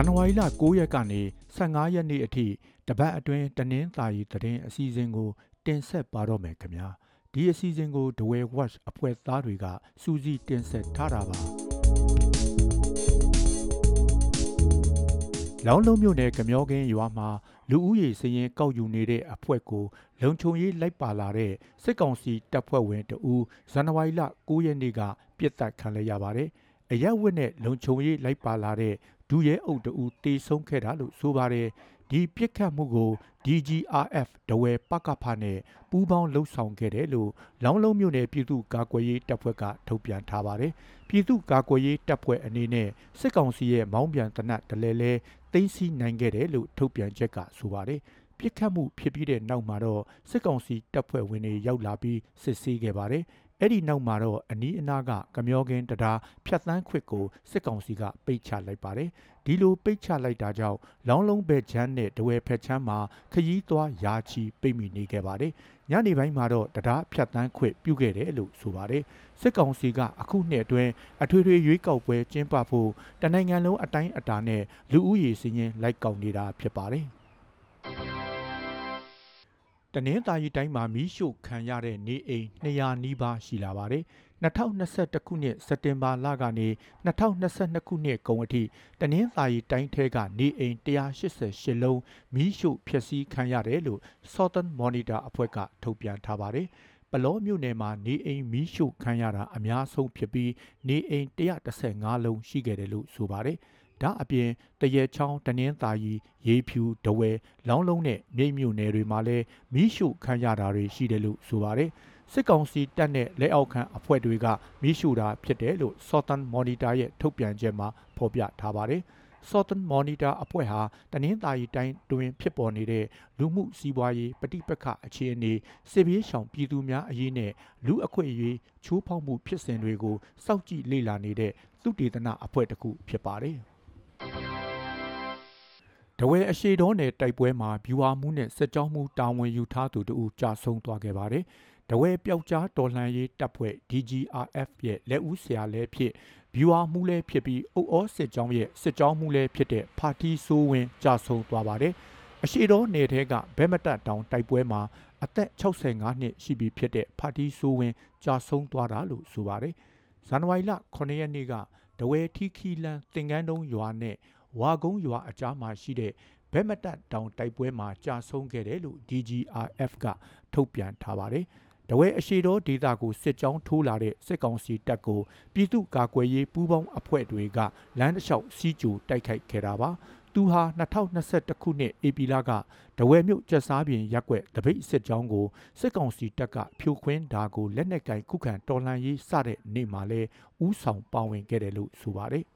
န်နဝါရီလ9ရက်ကနေ15ရက်နေ့အထိတပတ်အတွင်းတနင်္သာရီသတင်းအစီအစဉ်ကိုတင်ဆက်ပါတော့မယ်ခင်ဗျာဒီအစီအစဉ်ကိုဒဝဲ watch အဖွဲ့သားတွေကစူးစီးတင်ဆက်ထားတာပါလောင်းလုံးမြို့နယ်ကမျောကင်းရွာမှာလူဦးရေစည်ရင်ကောက်ယူနေတဲ့အဖွဲ့ကိုလုံခြုံရေးလိုက်ပါလာတဲ့စစ်ကောင်စီတပ်ဖွဲ့ဝင်တဦးဇန်နဝါရီလ9ရက်နေ့ကပြစ်တက်ခံလိုက်ရပါတယ်။အရက်ဝက်နဲ့လုံခြုံရေးလိုက်ပါလာတဲ့ ဒူရဲအုပ်တဦးတေဆုံးခဲ့တာလို့ဆိုပါတယ်။ဒီပြစ်ခတ်မှုကို DGRF ဒဝဲပကဖနဲ့ပူးပေါင်းလှုပ်ဆောင်ခဲ့တယ်လို့လောင်းလုံးမြို့နယ်ပြည်သူ့ကာကွယ်ရေးတပ်ဖွဲ့ကထုတ်ပြန်ထားပါတယ်။ပြည်သူ့ကာကွယ်ရေးတပ်ဖွဲ့အနေနဲ့စစ်ကောင်စီရဲ့မောင်းပြန်တနတ်တလဲလဲသိမ်းဆည်းနိုင်ခဲ့တယ်လို့ထုတ်ပြန်ချက်ကဆိုပါတယ်။ပြစ်ခတ်မှုဖြစ်ပြီးတဲ့နောက်မှာတော့စစ်ကောင်စီတပ်ဖွဲ့ဝင်တွေရောက်လာပြီးစစ်ဆေးခဲ့ပါတယ်။ အဲ့ဒီနောက်မှာတော့အနီးအနားကကမျောကင်းတရားဖြတ်တန်းခွစ်ကိုစစ်ကောင်စီကပိတ်ချလိုက်ပါတယ်ဒီလိုပိတ်ချလိုက်တာကြောင့်လောင်းလုံးဘဲချမ်းနဲ့ဒဝဲဖက်ချမ်းမှာခရီးသွားရာချီပိတ်မိနေခဲ့ပါတယ်ညနေပိုင်းမှာတော့တရားဖြတ်တန်းခွစ်ပြုခဲ့တယ်လို့ဆိုပါတယ်စစ်ကောင်စီကအခုနှစ်အတွင်းအထွေထွေရွေးကောက်ပွဲကျင်းပဖို့တနိုင်ငံလုံးအတိုင်းအတာနဲ့လူဦးရေစည်းရင်းလိုက်ကောက်နေတာဖြစ်ပါတယ် တနင်္သာရီတိုင်းမှာမီးရှို့ခံရတဲ့နေအိမ်200နီးပါးရှိလာပါတယ်။2021ခုနှစ်စက်တင်ဘာလကနေ2022ခုနှစ်ကုန်အထိတနင်္သာရီတိုင်းထဲကနေအိမ်188လုံးမီးရှို့ဖျက်ဆီးခံရတယ်လို့ Southern Monitor အဖွဲ့ကထုတ်ပြန်ထားပါတယ်။ပလောမြို့နယ်မှာနေအိမ်မီးရှို့ခံရတာအများဆုံးဖြစ်ပြီးနေအိမ်115လုံးရှိခဲ့တယ်လို့ဆိုပါတယ်။ ဒါအပြင်တရဲချောင်းတနင်းသာရီရေးဖြူဒဝဲလောင်းလုံးနဲ့မြိတ်မြို့နယ်တွေမှာလည်းမီးရှို့ခံရတာတွေရှိတယ်လို့ဆိုပါတယ်စစ်ကောင်စီတပ်နဲ့လက်အောက်ခံအဖွဲ့တွေကမီးရှို့တာဖြစ်တယ်လို့ Southern Monitor ရဲ့ထုတ်ပြန်ချက်မှာဖော်ပြထားပါတယ်။ Southern Monitor အဖွဲ့ဟာတနင်္သာရီတိုင်းတွင်ဖြစ်ပေါ်နေတဲ့လူမှုစီးပွားရေးပဋိပက္ခအခြေအနေစစ်ပြေးရှောင်ပြည်သူများအရေးနဲ့လူအခွင့်အရေးချိုးဖောက်မှုဖြစ်စဉ်တွေကိုစောင့်ကြည့်လေ့လာနေတဲ့သုတေသနအဖွဲ့တစ်ခုဖြစ်ပါတယ်။ တဝဲအရှိတော်နယ်တိုက်ပွဲမှာဗျူဟာမှုနဲ့စစ်ကြောင်းမှုတာဝန်ယူထားသူတို့ကြာဆုံးသွားခဲ့ပါတယ်။တဝဲပျောက်ကြားတော်လှန်ရေးတပ်ဖွဲ့ DGRF ရဲ့လက်ဦးဆရာလည်းဖြစ်ဗျူဟာမှုလည်းဖြစ်ပြီးအုပ်အောစစ်ကြောင်းရဲ့စစ်ကြောင်းမှုလည်းဖြစ်တဲ့ဖာတီဆိုးဝင်ကြာဆုံးသွားပါတယ်။အရှိတော်နယ်ထဲကဘဲမတက်တောင်တိုက်ပွဲမှာအသက်65နှစ်ရှိပြီဖြစ်တဲ့ဖာတီဆိုးဝင်ကြာဆုံးသွားတာလို့ဆိုပါတယ်။ဇန်နဝါရီလ9ရက်နေ့ကတဝဲထီခီလန်သင်္ကန်းတုံးရွာနဲ့ ဝါကုန်းရွာအကြားမှာရှိတဲ့ဘက်မတက်တောင်တိုက်ပွဲမှာကြာဆုံးခဲ့တယ်လို့ DGRF ကထုတ်ပြန်ထားပါတယ်။တဝဲအရှိတော်ဒေသကိုစစ်ကြောင်းထိုးလာတဲ့စစ်ကောင်စီတပ်ကိုပြည်သူ့ကာကွယ်ရေးပူးပေါင်းအဖွဲ့တွေကလမ်းတစ်လျှောက်စီးကြိုတိုက်ခိုက်ခဲ့တာပါ။သူဟာ2021ခုနှစ်ဧပြီလကတဝဲမြို့ကျက်စားပြင်ရက်ွက်တပိတ်စစ်ကြောင်းကိုစစ်ကောင်စီတပ်ကဖြိုခွင်းတာကိုလက်နက်ကင်ခုခံတော်လှန်ရေးစတဲ့နေ့မှာလဲဥဆောင်ပါဝင်ခဲ့တယ်လို့ဆိုပါတယ်။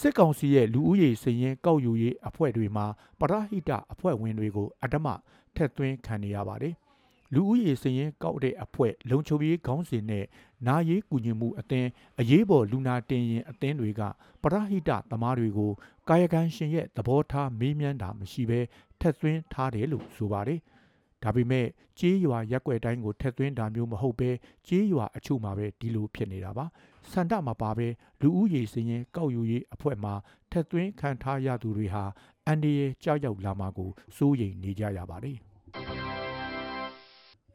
စစ်ကောင်စီရဲ့လူဦးရေစည်ရင်ကောက်ယူရေးအဖွဲ့တွေမှာပရဟိတအဖွဲ့ဝင်တွေကိုအဓမ္မထက်သွင်းခံနေရပါတယ်။လူဦးရေစည်ရင်ကောက်တဲ့အဖွဲ့လုံခြုံရေးခေါင်းစဉ်နဲ့နာရေးကူညီမှုအသင်းအရေးပေါ်လူနာတင်ရင်အသင်းတွေကပရဟိတသမားတွေကိုကာယကံရှင်ရဲ့သဘောထားမေးမြန်းတာမရှိဘဲထက်သွင်းထားတယ်လို့ဆိုပါတယ်။ ဒါပေမဲ့ကြေးရွာရက်ွက်တိုင်းကိုထက်သွင်းတာမျိုးမဟုတ်ပဲကြေးရွာအချို့မှာပဲဒီလိုဖြစ်နေတာပါစန္ဒမှာပါပဲလူဦးရေစင်းရင်ကောက်ယူရေးအဖွဲ့မှာထက်သွင်းခံထားရသူတွေဟာအန်ဒီရဲ့ကြောက်ရောက်လာမှာကိုစိုးရိမ်နေကြရပါတယ်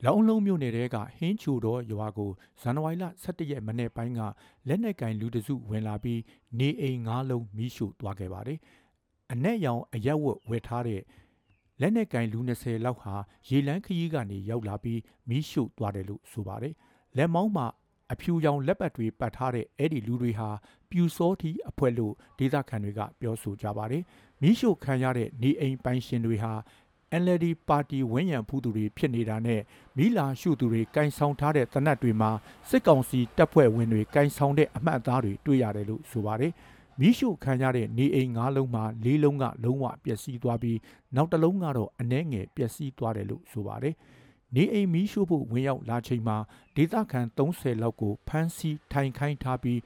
လောင်လုံးမြို့နယ်တဲကဟင်းချူတော်ရွာကိုဇန်နဝါရီလ17ရက်မနေ့ပိုင်းကလက်နက်ကင်လူတစုဝင်လာပြီးနေအိမ်၅လုံးမိရှို့သွားခဲ့ပါတယ်။အ내ရောင်အရက်ဝတ်ဝယ်ထားတဲ့ လက်နက်ကင်လူ20လောက်ဟာရေလန်းခရီးကနေရောက်လာပြီးမီးရှို့သွားတယ်လို့ဆိုပါတယ်။လက်မောင်းမှာအဖြူရောင်လက်ပတ်တွေပတ်ထားတဲ့အဲ့ဒီလူတွေဟာပြူစောတီအဖွဲ့လို့ဒေသခံတွေကပြောဆိုကြပါတယ်။မီးရှို့ခံရတဲ့နေအိမ်ပိုင်ရှင်တွေဟာ NLD ပါတီဝန်းရံဖူးသူတွေဖြစ်နေတာနဲ့မိလာရှုသူတွေကင်ဆောင်ထားတဲ့တနတ်တွေမှာစစ်ကောင်စီတပ်ဖွဲ့ဝင်တွေကင်ဆောင်တဲ့အမှတ်အသားတွေတွေ့ရတယ်လို့ဆိုပါတယ်။ မီးရှို့ခံရတဲ့နေအိမ်၅လုံးမှာ၄လုံးကလုံးဝပျက်စီးသွားပြီးနောက်တစ်လုံးကတော့အနှဲငယ်ပျက်စီးသွားတယ်လို့ဆိုပါတယ်။နေအိမ်မီးရှို့ဖို့ဝင်ရောက်လာချိန်မှာဒေသခံ30လောက်ကိုဖမ်းဆီးထိုင်ခိုင်းထားပြီး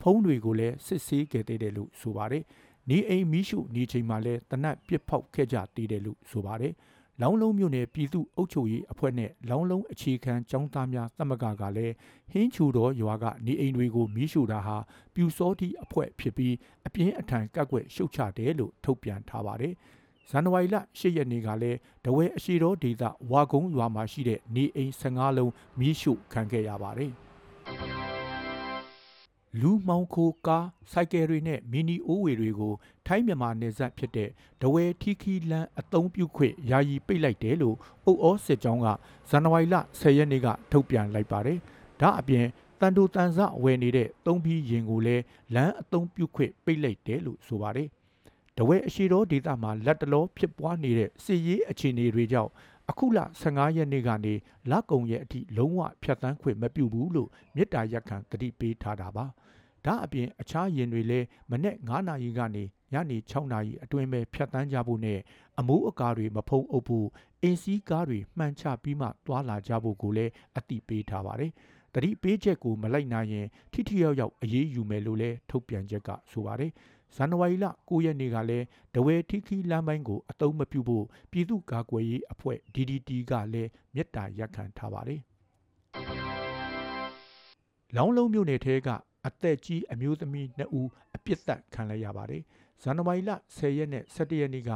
ဖုံးတွေကိုလည်းစစ်ဆေးခဲ့တယ်လို့ဆိုပါတယ်။နေအိမ်မီးရှို့နေချိန်မှာလည်းတနတ်ပစ်ဖောက်ခဲ့ကြသေးတယ်လို့ဆိုပါတယ်။ လောင်းလုံးမြို့နယ်ပြည်သူ့အုပ်ချုပ်ရေးအဖွဲ့နဲ့လောင်းလုံးအခြေခံចောင်းသားများသမဂ္ဂကလည်းဟင်းချူတော်ရွာကနေအိမ်တွေကိုမီးရှို့တာဟာပြူစောတိအဖွဲ့ဖြစ်ပြီးအပြင်းအထန်ကက်ွက်ရှုတ်ချတယ်လို့ထုတ်ပြန်ထားပါတယ်။ဇန်နဝါရီလ10ရက်နေ့ကလည်းတဝဲအရှိတော်ဒေသဝါကုန်းရွာမှာရှိတဲ့နေအိမ်15လုံးမီးရှို့ခံခဲ့ရပါတယ်။ လူမှောင်ခိုကားစိုက်ကယ်တွေနဲ့မီနီအိုးဝေတွေကိုထိုင်းမြန်မာနယ်စပ်ဖြစ်တဲ့ဒဝဲထီခီလန်အသုံးပြုခွင့်ယာယီပိတ်လိုက်တယ်လို့အုပ်အောစစ်ကြောင်းကဇန်နဝါရီလ10ရက်နေ့ကထုတ်ပြန်လိုက်ပါတယ်။ဒါအပြင်တန်တိုတန်ဆဝယ်နေတဲ့သုံးပြီးရင်ကိုလည်းလမ်းအသုံးပြုခွင့်ပိတ်လိုက်တယ်လို့ဆိုပါတယ်။ဒဝဲအရှိတော်ဒေသမှာလက်တလောဖြစ်ပွားနေတဲ့စစ်ရေးအခြေအနေတွေကြောင့် အခုလ15ရက်နေ့ကနေလကုံရဲ့အထိလုံးဝဖြတ်တန်းခွင့်မပြုဘူးလို့မြစ်တာရက်ခံတတိပေးထားတာပါဒါအပြင်အခြားယင်တွေလည်းမနေ့9နာရီကနေညနေ6နာရီအတွင်းပဲဖြတ်တန်းကြဖို့နဲ့အမိုးအကာတွေမဖုံးအုပ်ဖို့အင်းစီးကားတွေမှန်ချပြီးမှတွာလာကြဖို့ကိုလည်းအတိပေးထားပါတယ်တတိပေးချက်ကိုမလိုက်နိုင်ရင်ထိထိရောက်ရောက်အရေးယူမယ်လို့လည်းထုတ်ပြန်ချက်ကဆိုပါတယ် ဇန်နဝါရီလ9ရက်နေ့ကလည်းဒဝဲထီခီလမ်းပိုင်းကိုအတုံးမပြုဖို့ပြည်သူ့ကာကွယ်ရေးအဖွဲ့ DDT ကလည်းမြစ်တာရက်ခံထားပါတယ်။လောင်းလုံးမြို့နယ်ထဲကအသက်ကြီးအမျိုးသမီး2ဦးအပြစ်ဒဏ်ခံလိုက်ရပါတယ်။ဇန်နဝါရီလ10ရက်နဲ့17ရက်နေ့က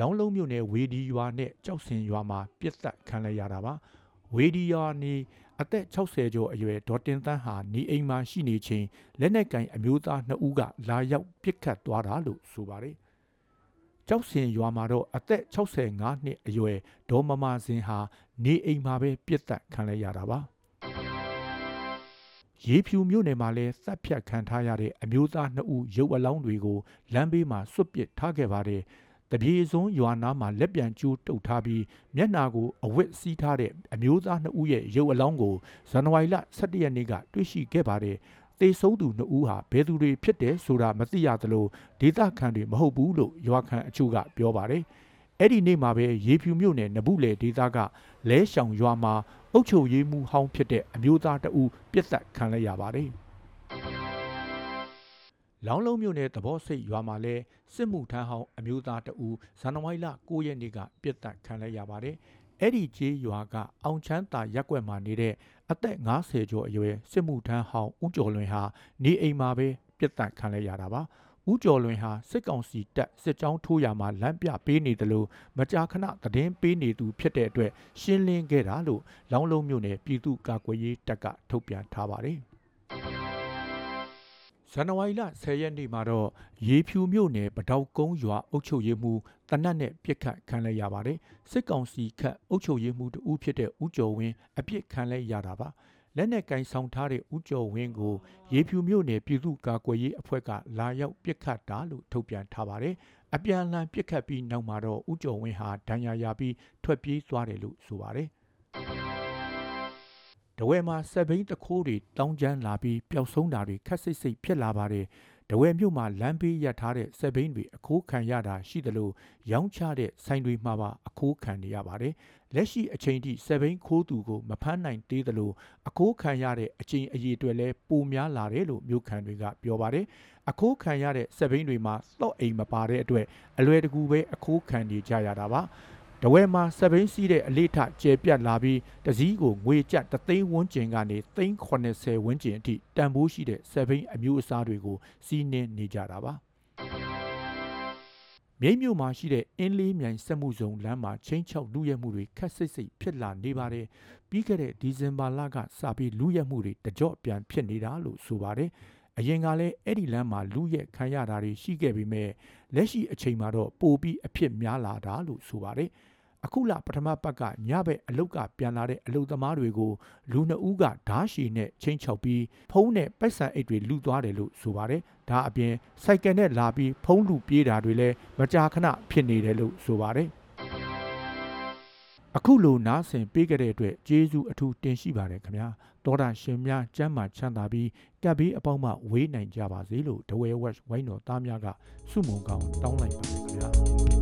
လောင်းလုံးမြို့နယ်ဝေဒီရွာနဲ့ကြောက်စင်ရွာမှာပြစ်ဒဏ်ခံလိုက်ရတာပါ။ဝေဒီရွာနေ အသက်60ကျော်အရွယ်ဒေါ်တင်သန်းဟာနေအိမ်မှာရှိနေချိန်လက်နက်ကင်အမျိုးသား2ဦးကလာရောက်ပစ်ခတ်သွားတာလို့ဆိုပါတယ်။ကြောက်စင်ရွာမှာတော့အသက်65နှစ်အရွယ်ဒေါ်မမစင်ဟာနေအိမ်မှာပဲပြစ်ဒဏ်ခံလိုက်ရတာပါ။ရေဖြူမြို့နယ်မှာလည်းသတ်ဖြတ်ခံထားရတဲ့အမျိုးသား2ဦးရုပ်အလောင်းတွေကိုလမ်းဘေးမှာစွတ်ပစ်ထားခဲ့ပါတယ်။ တပြေစွန်းရွာနာမှာလက်ပြန်ကျိုးတုပ်ထားပြီးမျက်နာကိုအဝတ်စီးထားတဲ့အမျိုးသားနှစ်ဦးရဲ့ရုပ်အလောင်းကိုဇန်နဝါရီလ17ရက်နေ့ကတွေ့ရှိခဲ့ပါတယ်။တေဆုံးသူနှစ်ဦးဟာဘယ်သူတွေဖြစ်တယ်ဆိုတာမသိရသလိုဒေသခံတွေမဟုတ်ဘူးလို့ရွာခံအချို့ကပြောပါတယ်။အဲ့ဒီနေ့မှာပဲရေဖြူမြို့နယ်နဘူးလေဒေသကလဲရှောင်ရွာမှာအုတ်ချုပ်ရေးမှုဟောင်းဖြစ်တဲ့အမျိုးသားတဦးပြစ်ဒဏ်ခံလိုက်ရပါတယ်။ လောင်းလုံးမြို့နယ်သဘောစိတ်ရွာမှာလဲစစ်မှုထမ်းဟောင်းအမျိုးသားတဦးဇန်နဝါရီလ9ရက်နေ့ကပြစ်ဒဏ်ခံလိုက်ရပါတယ်။အဲ့ဒီကျေးရွာကအောင်ချမ်းသာရက်ွက်မှာနေတဲ့အသက်50ကျော်အရွယ်စစ်မှုထမ်းဟောင်းဦးကျော်လွင်ဟာနေအိမ်မှာပဲပြစ်ဒဏ်ခံလိုက်ရတာပါ။ဦးကျော်လွင်ဟာစစ်ကောင်စီတပ်စစ်ကြောင်းထိုးရမှာလမ်းပြပေးနေတယ်လို့မကြာခဏသတင်းပေးနေသူဖြစ်တဲ့အတွက်ရှင်းလင်းခဲ့တာလို့လောင်းလုံးမြို့နယ်ပြည်သူ့ကာကွယ်ရေးတပ်ကထုတ်ပြန်ထားပါတယ်။ ဇန်နဝါရီလ10ရက်နေ့မှာတော့ရေဖြူမြို့နယ်ပတောက်ကုန်းရွာအုပ်ချုပ်ရေးမှူးတနတ်နဲ့ပြစ်ခတ်ခံလိုက်ရပါတယ်စစ်ကောင်စီခတ်အုပ်ချုပ်ရေးမှူးတဦးဖြစ်တဲ့ဦးကျော်ဝင်းအပြစ်ခံလိုက်ရတာပါလက်နက်ကင်ဆောင်ထားတဲ့ဦးကျော်ဝင်းကိုရေဖြူမြို့နယ်ပြည်သူ့ကာကွယ်ရေးအဖွဲ့ကလာရောက်ပြစ်ခတ်တာလို့ထုတ်ပြန်ထားပါတယ်အပြန်အလှန်ပြစ်ခတ်ပြီးနောက်မှာတော့ဦးကျော်ဝင်းဟာဒဏ်ရာရပြီးထွက်ပြေးသွားတယ်လို့ဆိုပါတယ် တဝဲမှာဆက်ဘိန်းတခိုးတွေတောင်းကျမ်းလာပြီးပျောက်ဆုံးတာတွေခက်စိတ်စိတ်ဖြစ်လာပါတယ်တဝဲမြို့မှာလမ်းဘေးရပ်ထားတဲ့ဆက်ဘိန်းတွေအခိုးခံရတာရှိသလိုရောင်းချတဲ့ဆိုင်တွေမှာပါအခိုးခံနေရပါတယ်လက်ရှိအချိန်ထိဆက်ဘိန်းခိုးသူကိုမဖမ်းနိုင်သေးသလိုအခိုးခံရတဲ့အချိန်အရေးတွေလည်းပိုများလာတယ်လို့မြို့ခံတွေကပြောပါတယ်အခိုးခံရတဲ့ဆက်ဘိန်းတွေမှာသော့အိမ်မပါတဲ့အတွက်အလွယ်တကူပဲအခိုးခံနေကြရတာပါ တဝဲမှာစပိန်စီးတဲ့အလေးထကျဲပြတ်လာပြီးတစည်းကိုငွေကျပ်တသိန်းဝန်းကျင်ကနေသိန်း80ဝန်းကျင်အထိတန်ဖိုးရှိတဲ့စပိန်အမျိုးအစားတွေကိုစီးနင်းနေကြတာပါမြိတ်မြို့မှာရှိတဲ့အင်းလေးမြိုင်စက်မှုဇုံလမ်းမှာချင်းချောက်လူရဲမှုတွေခက်စိတ်စိတ်ဖြစ်လာနေပါတယ်ပြီးခဲ့တဲ့ဒီဇင်ဘာလကစပြီးလူရဲမှုတွေတကြော့ပြန်ဖြစ်နေတာလို့ဆိုပါတယ်အရင်ကလည်းအဲ့ဒီလမ်းမှာလူရဲခံရတာတွေရှိခဲ့ပြီးမဲ့လက်ရှိအချိန်မှာတော့ပိုပြီးအဖြစ်များလာတာလို့ဆိုပါတယ် အခုလပထမပတ်ကညဘက်အလုတ်ကပြန်လာတဲ့အလုတ်သမားတွေကိုလူနှစ်ဦးကဓားရှည်နဲ့ချင်းချောက်ပြီးဖုံးနဲ့ပိုက်ဆံအိတ်တွေလူသွားတယ်လို့ဆိုပါတယ်။ဒါအပြင်စိုက်ကယ်နဲ့လာပြီးဖုံးလူပြေးတာတွေလည်းမကြာခဏဖြစ်နေတယ်လို့ဆိုပါတယ်။အခုလိုနားဆင်ပေးကြတဲ့အတွက်ကျေးဇူးအထူးတင်ရှိပါတယ်ခင်ဗျာတောတာရှင်များကျမ်းမာချမ်းသာပြီးကပ်ပြီးအပေါင်းမှဝေးနိုင်ကြပါစေလို့ဒဝဲဝက်ဝိုင်းတော်သားများကဆုမွန်ကောင်းတောင်းလိုက်ပါတယ်ခင်ဗျာ